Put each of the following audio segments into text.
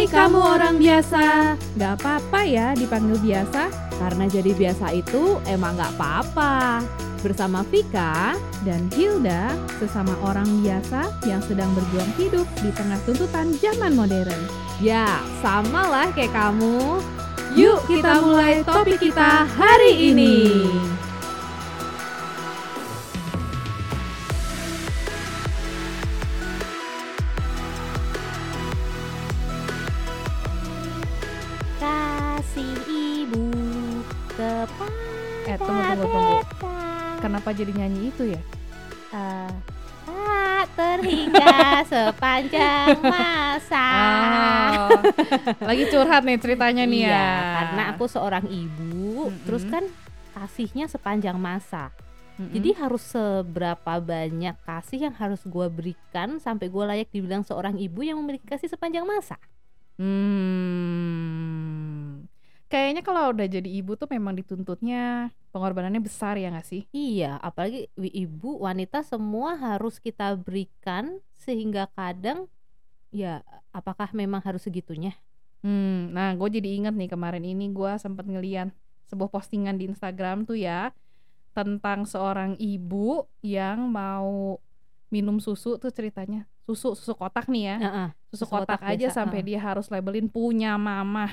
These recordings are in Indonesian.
Hai kamu orang biasa. Gak apa-apa ya dipanggil biasa Karena jadi biasa itu emang gak apa-apa. Bersama Vika dan Hilda Sesama orang biasa yang sedang berjuang hidup Di tengah tuntutan zaman modern. Ya sama lah kayak kamu. Yuk kita mulai topik kita hari ini kepada Eh tunggu tunggu tunggu. Kenapa jadi nyanyi itu ya? Eh, tak terhingga sepanjang masa Oh, lagi curhat nih ceritanya nih Iya, ya karena aku seorang ibu Mm-mm. terus kan kasihnya sepanjang masa Mm-mm. jadi harus seberapa banyak kasih yang harus gue berikan sampai gue layak dibilang seorang ibu yang memiliki kasih sepanjang masa Hmm. Kayaknya kalau udah jadi ibu tuh memang dituntutnya pengorbanannya besar ya gak sih? Iya, apalagi ibu wanita semua harus kita berikan sehingga kadang ya apakah memang harus segitunya? Hmm, nah gue jadi inget nih kemarin ini gue sempat ngeliat sebuah postingan di Instagram tuh ya tentang seorang ibu yang mau minum susu tuh ceritanya susu susu kotak nih ya Heeh. susu, susu kotak, kotak aja biasa, sampai heeh. dia harus labelin punya mama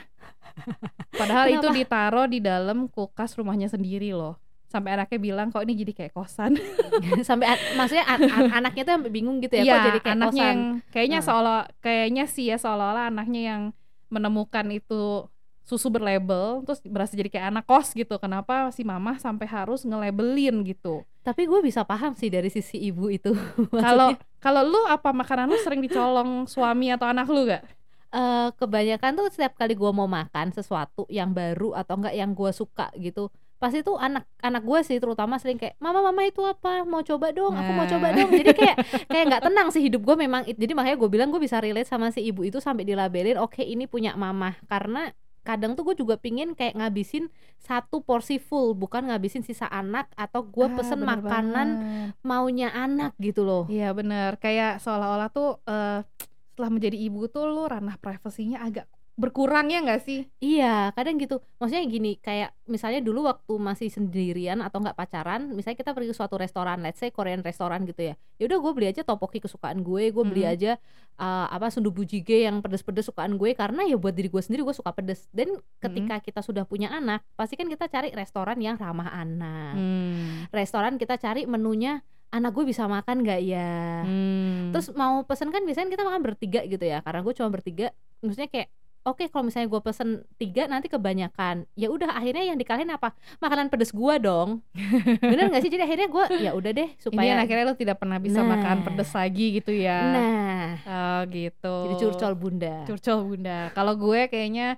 padahal itu ditaruh di dalam kulkas rumahnya sendiri loh sampai anaknya bilang kok ini jadi kayak kosan sampai an- maksudnya an- an- anaknya tuh sampai bingung gitu ya Iya, kok jadi kayak anaknya kosan. yang kayaknya Nah. seolah kayaknya sih ya seolah-olah anaknya yang menemukan itu susu berlabel terus berasa jadi kayak anak kos gitu. Kenapa si mama sampai harus nge-labelin gitu? Tapi gue bisa paham sih dari sisi ibu itu. Kalau kalau lu apa makanan lu sering dicolong suami atau anak lu gak? eh, kebanyakan tuh setiap kali gue mau makan sesuatu yang baru atau enggak yang gue suka gitu pasti tuh anak anak gue sih terutama sering kayak mama mama itu apa mau coba dong aku mau coba Nah. dong jadi kayak kayak nggak tenang sih hidup gue memang jadi makanya gue bilang gue bisa relate sama si ibu itu sampai dilabelin oke ini punya mama karena kadang tuh gue juga pingin kayak ngabisin satu porsi full bukan ngabisin sisa anak atau gue Ah, pesen bener makanan banget. maunya anak gitu loh Iya bener, kayak seolah-olah tuh eh, setelah menjadi ibu tuh lu ranah privasinya agak berkurang ya nggak sih? Iya, kadang gitu. Maksudnya gini, kayak misalnya dulu waktu masih sendirian atau nggak pacaran, misalnya kita pergi ke suatu restoran, let's say Korean restoran gitu ya. Ya udah gue beli aja topoki kesukaan gue, gue beli Mhm. aja uh, apa sundubu jjigae yang pedes-pedes sukaan gue karena ya buat diri gue sendiri gue suka pedes. Dan ketika kita sudah punya anak, pasti kan kita cari restoran yang ramah anak. Hmm. Restoran kita cari menunya anak gue bisa makan nggak ya? Hmm. Terus mau pesen kan biasanya kita makan bertiga gitu ya Karena gue cuma bertiga Maksudnya kayak Oke kalau misalnya gue pesen tiga nanti kebanyakan Ya udah akhirnya yang dikaliin apa Makanan pedes gue dong Bener gak sih Jadi akhirnya gue ya udah deh Ini supaya yang akhirnya lu tidak pernah bisa Nah. makan pedes lagi gitu ya. Nah Oh gitu. Jadi curcol bunda Curcol bunda. Kalau gue kayaknya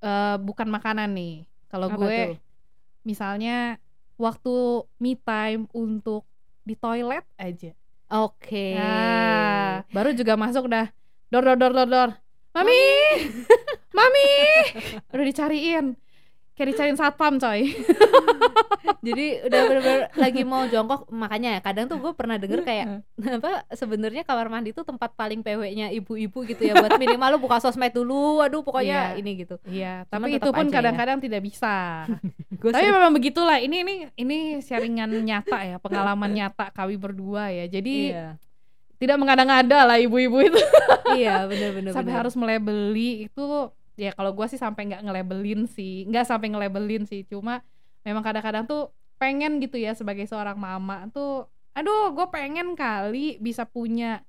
eh, bukan makanan nih. Kalau gue tuh? misalnya waktu me time untuk di toilet aja. Oke Nah, baru juga masuk dah. Dor dor dor dor dor. Mami, mami, udah dicariin. Kayak dicariin satpam coy. Jadi udah bener-bener lagi mau jongkok Makanya ya kadang tuh gue pernah denger kayak apa sebenarnya kamar mandi itu tempat paling peweknya ibu-ibu gitu ya buat minimal lu buka sosmed dulu aduh pokoknya Iya. ini gitu Iya, Cuman tapi itu pun ya. kadang-kadang tidak bisa. Gua Tapi memang begitulah. Ini ini ini sharingan nyata ya, pengalaman nyata kami berdua ya. Jadi iya tidak mengada-ngada lah ibu-ibu itu iya bener-bener sampai harus melebeli itu ya kalau gua sih sampai nggak ngelabelin sih, nggak sampai ngelabelin sih. Cuma memang kadang-kadang tuh pengen gitu ya sebagai seorang mama tuh, aduh gue pengen kali bisa punya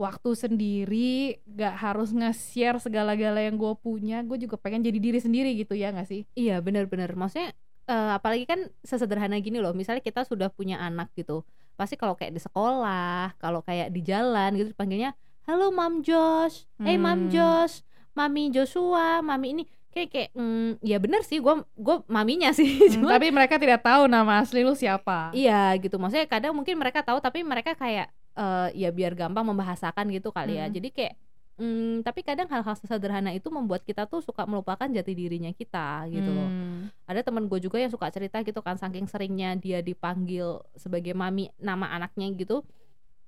waktu sendiri, gak harus nge-share segala-gala yang gue punya. Gue juga pengen jadi diri sendiri gitu ya nggak sih? Iya benar-benar maksudnya eh, apalagi kan sesederhana gini loh misalnya kita sudah punya anak gitu pasti kalau kayak di sekolah kalau kayak di jalan gitu dipanggilnya halo mam Josh. Eh mam Hmm. Josh. Mami Joshua. Mami ini. Kayak kayak mm, ya bener sih gue gue maminya sih. Hmm, cuma tapi mereka tidak tahu nama asli lu siapa. iya gitu. Maksudnya kadang mungkin mereka tahu tapi mereka kayak eh, ya biar gampang membahasakan gitu kali ya. Hmm. jadi kayak mm, tapi kadang hal-hal sederhana itu membuat kita tuh suka melupakan jati dirinya kita gitu loh Hmm. ada temen gue juga yang suka cerita gitu kan saking seringnya dia dipanggil sebagai mami nama anaknya gitu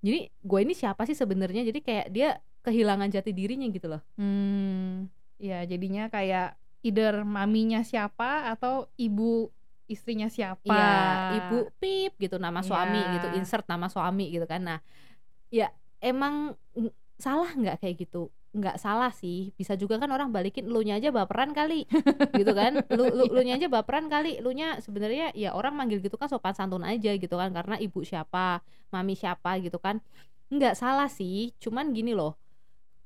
jadi gue ini siapa sih sebenarnya jadi kayak dia kehilangan jati dirinya gitu loh Hmm, ya jadinya kayak either maminya siapa atau ibu istrinya siapa. Iya, ibu pip gitu nama suami Iya. gitu, insert nama suami gitu kan. Nah, ya emang salah nggak kayak gitu? Nggak salah sih. Bisa juga kan orang balikin lu nya aja baperan kali. gitu kan. Lu lu lu nya aja baperan kali. Lu nya sebenarnya ya orang manggil gitu kan sopan santun aja gitu kan karena ibu siapa, mami siapa gitu kan. Nggak salah sih, cuman gini loh.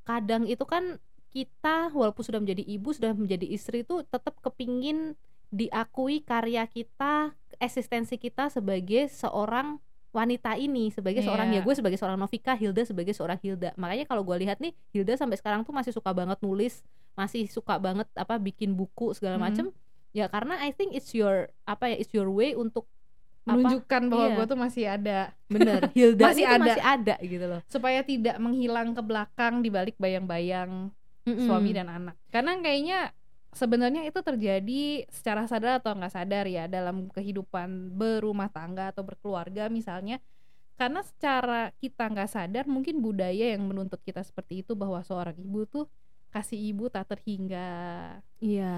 Kadang itu kan kita walaupun sudah menjadi ibu, sudah menjadi istri tuh tetap kepingin diakui karya kita, eksistensi kita sebagai seorang wanita ini, sebagai seorang ya gue sebagai seorang Novika, Hilda sebagai seorang Hilda. Makanya kalau gue lihat nih, Hilda sampai sekarang tuh masih suka banget nulis, masih suka banget apa bikin buku segala Mhm. macem. Ya karena I think it's your apa ya, it's your way untuk apa? menunjukkan bahwa Iya. gue tuh masih ada bener Hilda Masih itu ada. masih ada gitu loh. supaya tidak menghilang ke belakang di balik bayang-bayang Mm-mm. suami dan anak. Karena kayaknya sebenarnya itu terjadi secara sadar atau nggak sadar ya dalam kehidupan berumah tangga atau berkeluarga misalnya. Karena secara kita nggak sadar mungkin budaya yang menuntut kita seperti itu bahwa seorang ibu tuh kasih ibu tak terhingga Iya.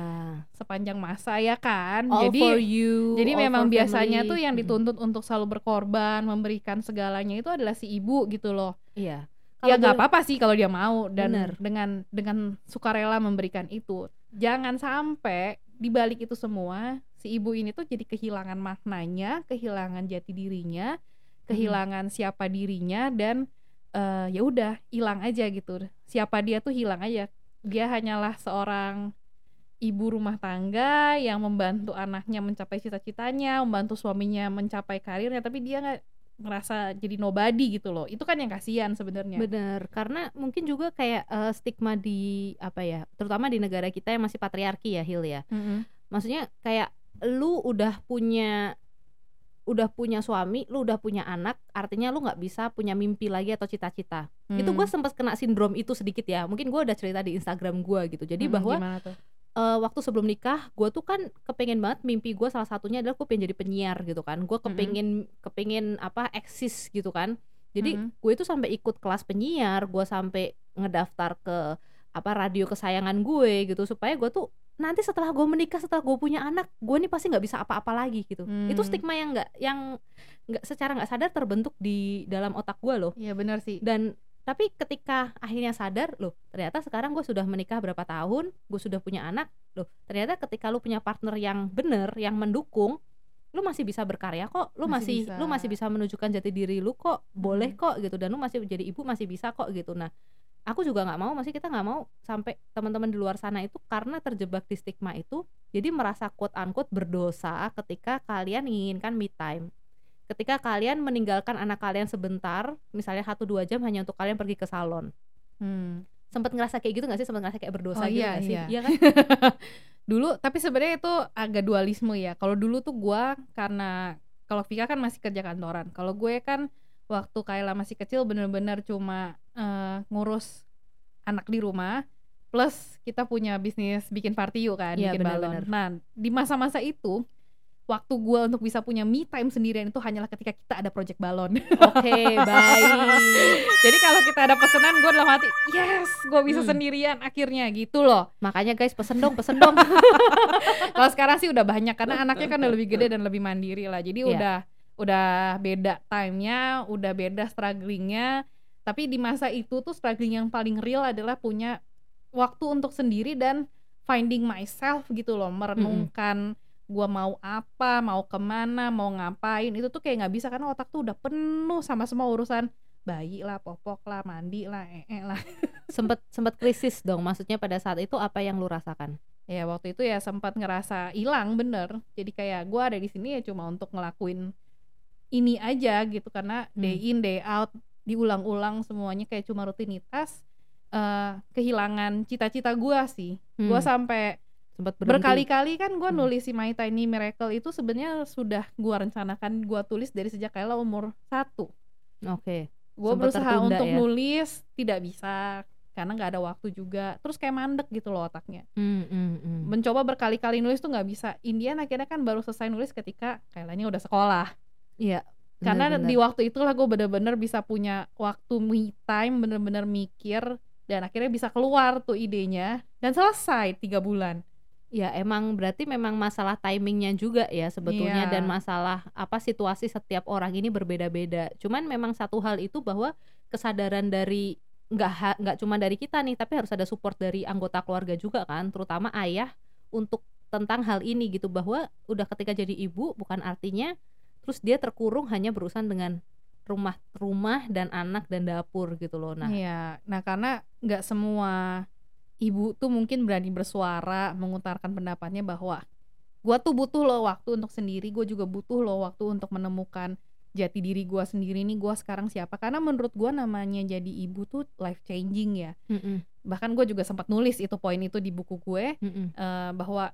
sepanjang masa ya kan. All jadi for you. jadi all memang for biasanya family. tuh yang dituntut untuk selalu berkorban, memberikan segalanya itu adalah si ibu gitu loh. Iya. ya Kalau nggak gue- apa-apa sih kalau dia mau dan Bener. dengan dengan sukarela memberikan itu. Jangan sampai di balik itu semua si ibu ini tuh jadi kehilangan maknanya, kehilangan jati dirinya, kehilangan siapa dirinya dan eh, ya udah hilang aja gitu. Siapa dia tuh hilang aja. Dia hanyalah seorang ibu rumah tangga yang membantu anaknya mencapai cita-citanya, membantu suaminya mencapai karirnya, tapi dia nggak ngerasa jadi nobody gitu loh. Itu kan yang kasihan sebenarnya. Bener, karena mungkin juga kayak eh, stigma di apa ya, terutama di negara kita yang masih patriarki ya, Hil ya. Mm-mm. Maksudnya kayak lu udah punya udah punya suami, lu udah punya anak, artinya lu nggak bisa punya mimpi lagi atau cita-cita. Itu gue Hmm. sempat kena sindrom itu sedikit ya. Mungkin gue udah cerita di Instagram gue gitu. Jadi Mm-mm, bahwa eh, waktu sebelum nikah, gue tuh kan kepengen banget mimpi gue salah satunya adalah gue pengen jadi penyiar gitu kan. Gue kepengen kepengen apa eksis gitu kan. Jadi Mm-mm. gue itu sampai ikut kelas penyiar, gue sampai ngedaftar ke apa radio kesayangan gue gitu supaya gue tuh nanti setelah gue menikah setelah gue punya anak gue nih pasti nggak bisa apa-apa lagi gitu itu Hmm. stigma yang nggak yang nggak secara nggak sadar terbentuk di dalam otak gue loh Iya benar sih. dan tapi ketika akhirnya sadar loh ternyata sekarang gue sudah menikah berapa tahun gue sudah punya anak loh ternyata ketika lu punya partner yang bener yang mendukung lu masih bisa berkarya kok lu Masih masih, bisa. lu masih bisa menunjukkan jati diri lu kok boleh Hmm. kok gitu dan lu masih jadi ibu masih bisa kok gitu nah aku juga nggak mau masih kita nggak mau sampai teman-teman di luar sana itu karena terjebak di stigma itu jadi merasa quote unquote berdosa ketika kalian menginginkan me time ketika kalian meninggalkan anak kalian sebentar misalnya satu dua jam hanya untuk kalian pergi ke salon Hmm. sempat ngerasa kayak gitu gak sih sempat ngerasa kayak berdosa Oh, gitu iya, nggak sih iya. kan dulu tapi sebenarnya itu agak dualisme ya. Kalau dulu tuh gua karena kalau Vika kan masih kerja kantoran. Kalau gue kan waktu Kayla masih kecil bener-bener cuma eh, ngurus anak di rumah plus kita punya bisnis bikin party yuk kan, Iya, bikin balon. benar-benar. Nah, di masa-masa itu waktu gua untuk bisa punya me time sendirian itu hanyalah ketika kita ada project balon. oke baik Jadi kalau kita ada pesanan gue dalam hati, yes, gue bisa Hmm. sendirian akhirnya gitu loh. makanya guys pesen dong pesen dong Kalau sekarang sih udah banyak karena anaknya kan udah lebih gede dan lebih mandiri lah. Jadi Iya. udah udah beda time-nya, udah beda strugglingnya. Tapi di masa itu tuh struggling yang paling real adalah punya waktu untuk sendiri dan finding myself gitu loh, merenungkan gua mau apa, mau ke mana, mau ngapain itu tuh kayak nggak bisa karena otak tuh udah penuh sama semua urusan. Bayi lah, popok lah, mandi lah, ee lah. sempet sempet krisis dong maksudnya pada saat itu apa yang lu rasakan? Ya waktu itu ya sempat ngerasa hilang bener. Jadi kayak gua ada di sini ya cuma untuk ngelakuin ini aja gitu karena Hmm. day in day out diulang-ulang semuanya kayak cuma rutinitas eh kehilangan cita-cita gua sih. Gua Hmm, sampai berkali-kali kan gua Hmm. nulis si My Tiny Miracle itu sebenarnya sudah gua rencanakan gua tulis dari sejak Kayla umur satu. Oke. Gue Sempet berusaha untuk ya. nulis tidak bisa karena nggak ada waktu juga. Terus kayak mandek gitu loh otaknya. Hmm, hmm, hmm. mencoba berkali-kali nulis tuh nggak bisa. Indian akhirnya kan baru selesai nulis ketika kayaknya udah sekolah. Iya karena bener-bener. di waktu itulah gue bener-bener bisa punya waktu me time bener-bener mikir dan akhirnya bisa keluar tuh idenya. Dan selesai tiga bulan Ya emang berarti memang masalah timingnya juga ya sebetulnya Iya. dan masalah apa situasi setiap orang ini berbeda-beda. Cuman memang satu hal itu bahwa kesadaran dari nggak nggak cuma dari kita nih, tapi harus ada support dari anggota keluarga juga kan, terutama ayah untuk tentang hal ini gitu bahwa udah ketika jadi ibu bukan artinya terus dia terkurung hanya berurusan dengan rumah rumah dan anak dan dapur gitu loh. Nah, Iya, nah karena nggak semua ibu tuh mungkin berani bersuara mengutarakan pendapatnya bahwa gua tuh butuh loh waktu untuk sendiri, gue juga butuh loh waktu untuk menemukan jati diri gua sendiri nih gua sekarang siapa. Karena menurut gua namanya jadi ibu tuh life changing ya. Mm-mm, bahkan gue juga sempat nulis itu poin itu di buku gue eh, bahwa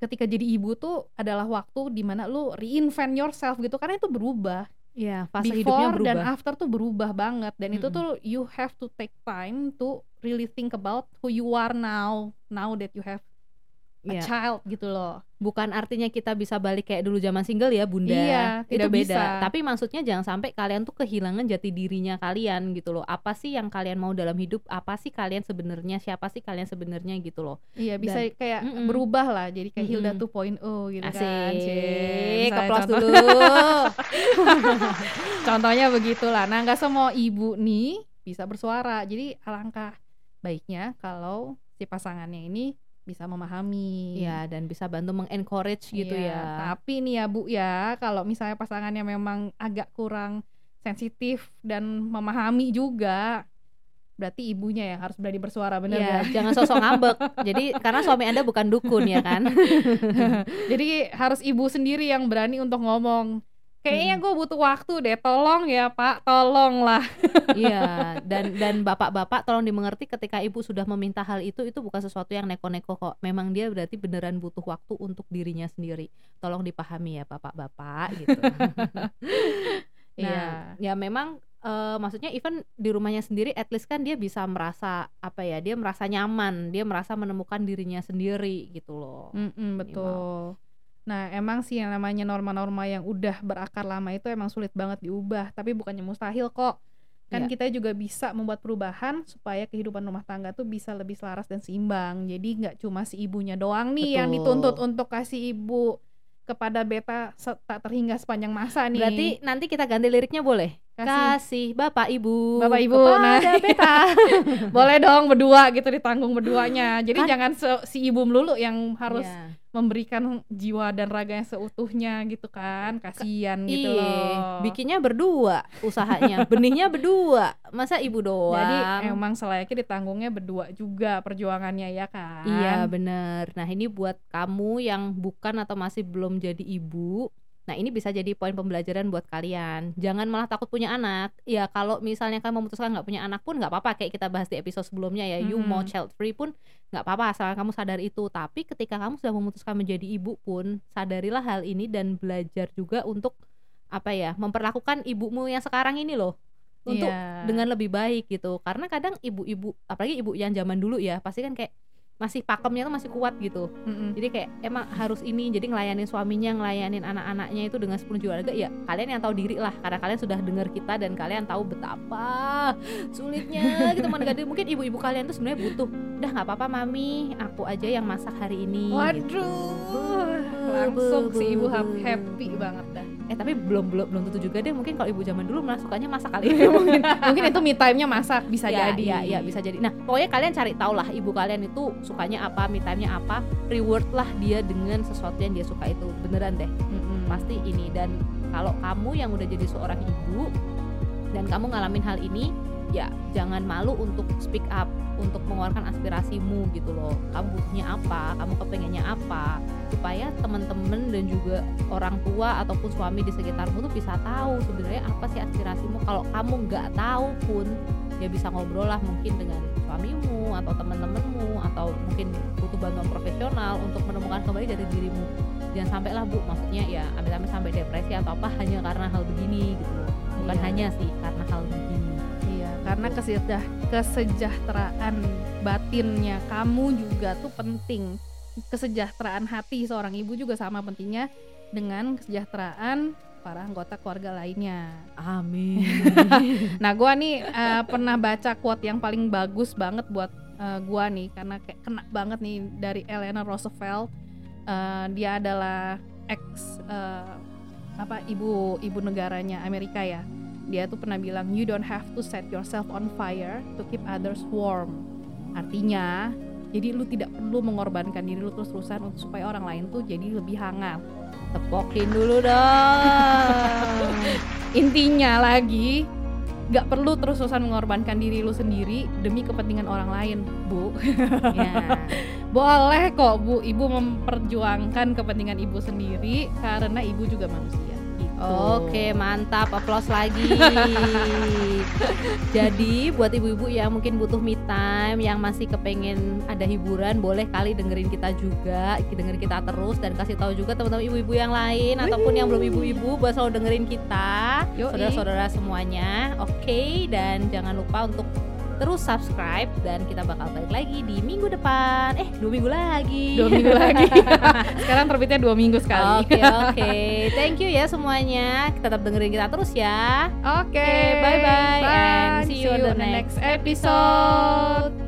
ketika jadi ibu tuh adalah waktu di mana lu reinvent yourself gitu. Karena itu berubah ya fase hidupnya before berubah. dan after tuh berubah banget dan itu Mm-mm. tuh you have to take time to really think about who you are now now that you have a Iya. child gitu loh. Bukan artinya kita bisa balik kayak dulu zaman single ya bunda. Iya, itu tidak beda bisa. tapi maksudnya jangan sampai kalian tuh kehilangan jati dirinya kalian gitu loh. Apa sih yang kalian mau dalam hidup? Apa sih kalian sebenarnya? Siapa sih kalian sebenarnya gitu loh. Iya bisa kayak Mm-mm. berubah lah. Jadi kayak Hilda Mm-mm. 2.0 gitu asik. Kan. Misalnya keplos contoh- dulu contohnya begitulah. Nah nggak semua ibu nih bisa bersuara. Jadi alangkah baiknya kalau si pasangannya ini bisa memahami ya dan bisa bantu mengencourage gitu Iya, ya Tapi nih ya Bu ya, kalau misalnya pasangannya memang agak kurang sensitif dan memahami juga, berarti ibunya yang harus berani bersuara bener Iya, ya. jangan sosok ngambek jadi karena suami anda bukan dukun ya kan Jadi harus ibu sendiri yang berani untuk ngomong. Kayaknya gue butuh waktu deh, tolong ya Pak, tolong lah. Iya, dan dan bapak-bapak tolong dimengerti ketika ibu sudah meminta hal itu itu bukan sesuatu yang neko-neko kok. Memang dia berarti beneran butuh waktu untuk dirinya sendiri. Tolong dipahami ya bapak-bapak gitu. Iya. nah, ya memang eh, maksudnya even di rumahnya sendiri at least kan dia bisa merasa apa ya? Dia merasa nyaman, dia merasa menemukan dirinya sendiri gitu loh. Mm-mm, betul. Nah, emang sih yang namanya norma-norma yang udah berakar lama itu emang sulit banget diubah, tapi bukannya mustahil kok. Kan Iya. kita juga bisa membuat perubahan supaya kehidupan rumah tangga tuh bisa lebih selaras dan seimbang. Jadi nggak cuma si ibunya doang nih yang Betul. dituntut untuk kasih ibu kepada beta tak terhingga sepanjang masa nih. Berarti nanti kita ganti liriknya boleh? Kasih. Bapak Ibu. Bapak, Ibu, kepada nah. beta. boleh dong berdua gitu ditanggung berduanya. Jadi Kan- jangan se- si ibu melulu yang harus Iya. memberikan jiwa dan raganya seutuhnya gitu kan kasihan gitu Iya, loh bikinnya berdua usahanya, benihnya berdua, masa ibu doang? jadi emang selayaknya ditanggungnya berdua juga perjuangannya ya kan Iya bener. Nah ini buat kamu yang bukan atau masih belum jadi ibu. Nah ini bisa jadi poin pembelajaran buat kalian. Jangan malah takut punya anak. Ya kalau misalnya kamu memutuskan nggak punya anak pun nggak apa-apa. Kayak kita bahas di episode sebelumnya ya. You Mhm. mau child free pun nggak apa-apa. Asal kamu sadar itu. Tapi ketika kamu sudah memutuskan menjadi ibu pun sadarilah hal ini dan belajar juga untuk apa ya memperlakukan ibumu yang sekarang ini loh untuk Iya. dengan lebih baik gitu karena kadang ibu-ibu apalagi ibu yang zaman dulu ya pasti kan kayak masih pakemnya tuh masih kuat gitu Mm-mm. jadi kayak emang harus ini jadi ngelayanin suaminya ngelayanin anak-anaknya itu dengan sepenuh jiwa raga ya kalian yang tahu diri lah karena kalian sudah dengar kita dan kalian tahu betapa sulitnya gitu mendekati mungkin ibu-ibu kalian tuh sebenarnya butuh udah nggak apa-apa mami aku aja yang masak hari ini gitu. Langsung si ibu hap- happy banget dah eh tapi belum belum belum tentu juga deh mungkin kalau ibu zaman dulu malah sukanya masak kali mungkin mungkin itu me time-nya masak bisa ya, jadi ya, ya, bisa jadi. Nah, pokoknya kalian cari tahu lah ibu kalian itu sukanya apa, me time-nya apa, reward lah dia dengan sesuatu yang dia suka itu. Beneran deh, Mm-mm. pasti ini. Dan kalau kamu yang udah jadi seorang ibu dan kamu ngalamin hal ini, ya jangan malu untuk speak up, untuk mengeluarkan aspirasimu gitu loh. Kamu butuhnya apa, kamu kepengennya apa, supaya teman-teman dan juga orang tua ataupun suami di sekitarmu tuh bisa tahu sebenarnya apa sih aspirasimu. Kalau kamu nggak tahu pun ya bisa ngobrol lah mungkin dengan suamimu atau teman-temanmu atau mungkin butuh bantuan profesional untuk menemukan kembali dari dirimu jangan sampai lah bu maksudnya ya amit-amit sampai depresi atau apa hanya karena hal begini gitu loh bukan Iya. hanya sih karena hal begini karena kesejah kesejahteraan batinnya kamu juga tuh penting. Kesejahteraan hati seorang ibu juga sama pentingnya dengan kesejahteraan para anggota keluarga lainnya. Amin. Nah, gua nih eh, pernah baca quote yang paling bagus banget buat eh, gua nih karena kayak kena banget nih dari Eleanor Roosevelt. Eh, dia adalah ex eh, apa ibu ibu negaranya Amerika ya. Dia tuh pernah bilang you don't have to set yourself on fire to keep others warm. Artinya, jadi lu tidak perlu mengorbankan diri lu terus-terusan untuk supaya orang lain tuh jadi lebih hangat. Tepokin dulu dong. intinya lagi nggak perlu terus-terusan mengorbankan diri lu sendiri demi kepentingan orang lain bu ya. boleh kok bu ibu memperjuangkan kepentingan ibu sendiri karena ibu juga manusia gitu. Oke, mantap. Applause lagi. Jadi buat ibu-ibu yang mungkin butuh me time, yang masih kepengen ada hiburan, boleh kali dengerin kita juga, dengerin kita terus dan kasih tahu juga teman-teman ibu-ibu yang lain ataupun yang belum ibu-ibu buat selalu dengerin kita, saudara-saudara semuanya. Oke, dan jangan lupa untuk terus subscribe dan kita bakal balik lagi di minggu depan. Eh, dua minggu lagi. dua minggu lagi sekarang terbitnya dua minggu sekali Oke oke, thank you ya semuanya. Tetap dengerin kita terus ya. Oke, bye-bye, and see you on the next episode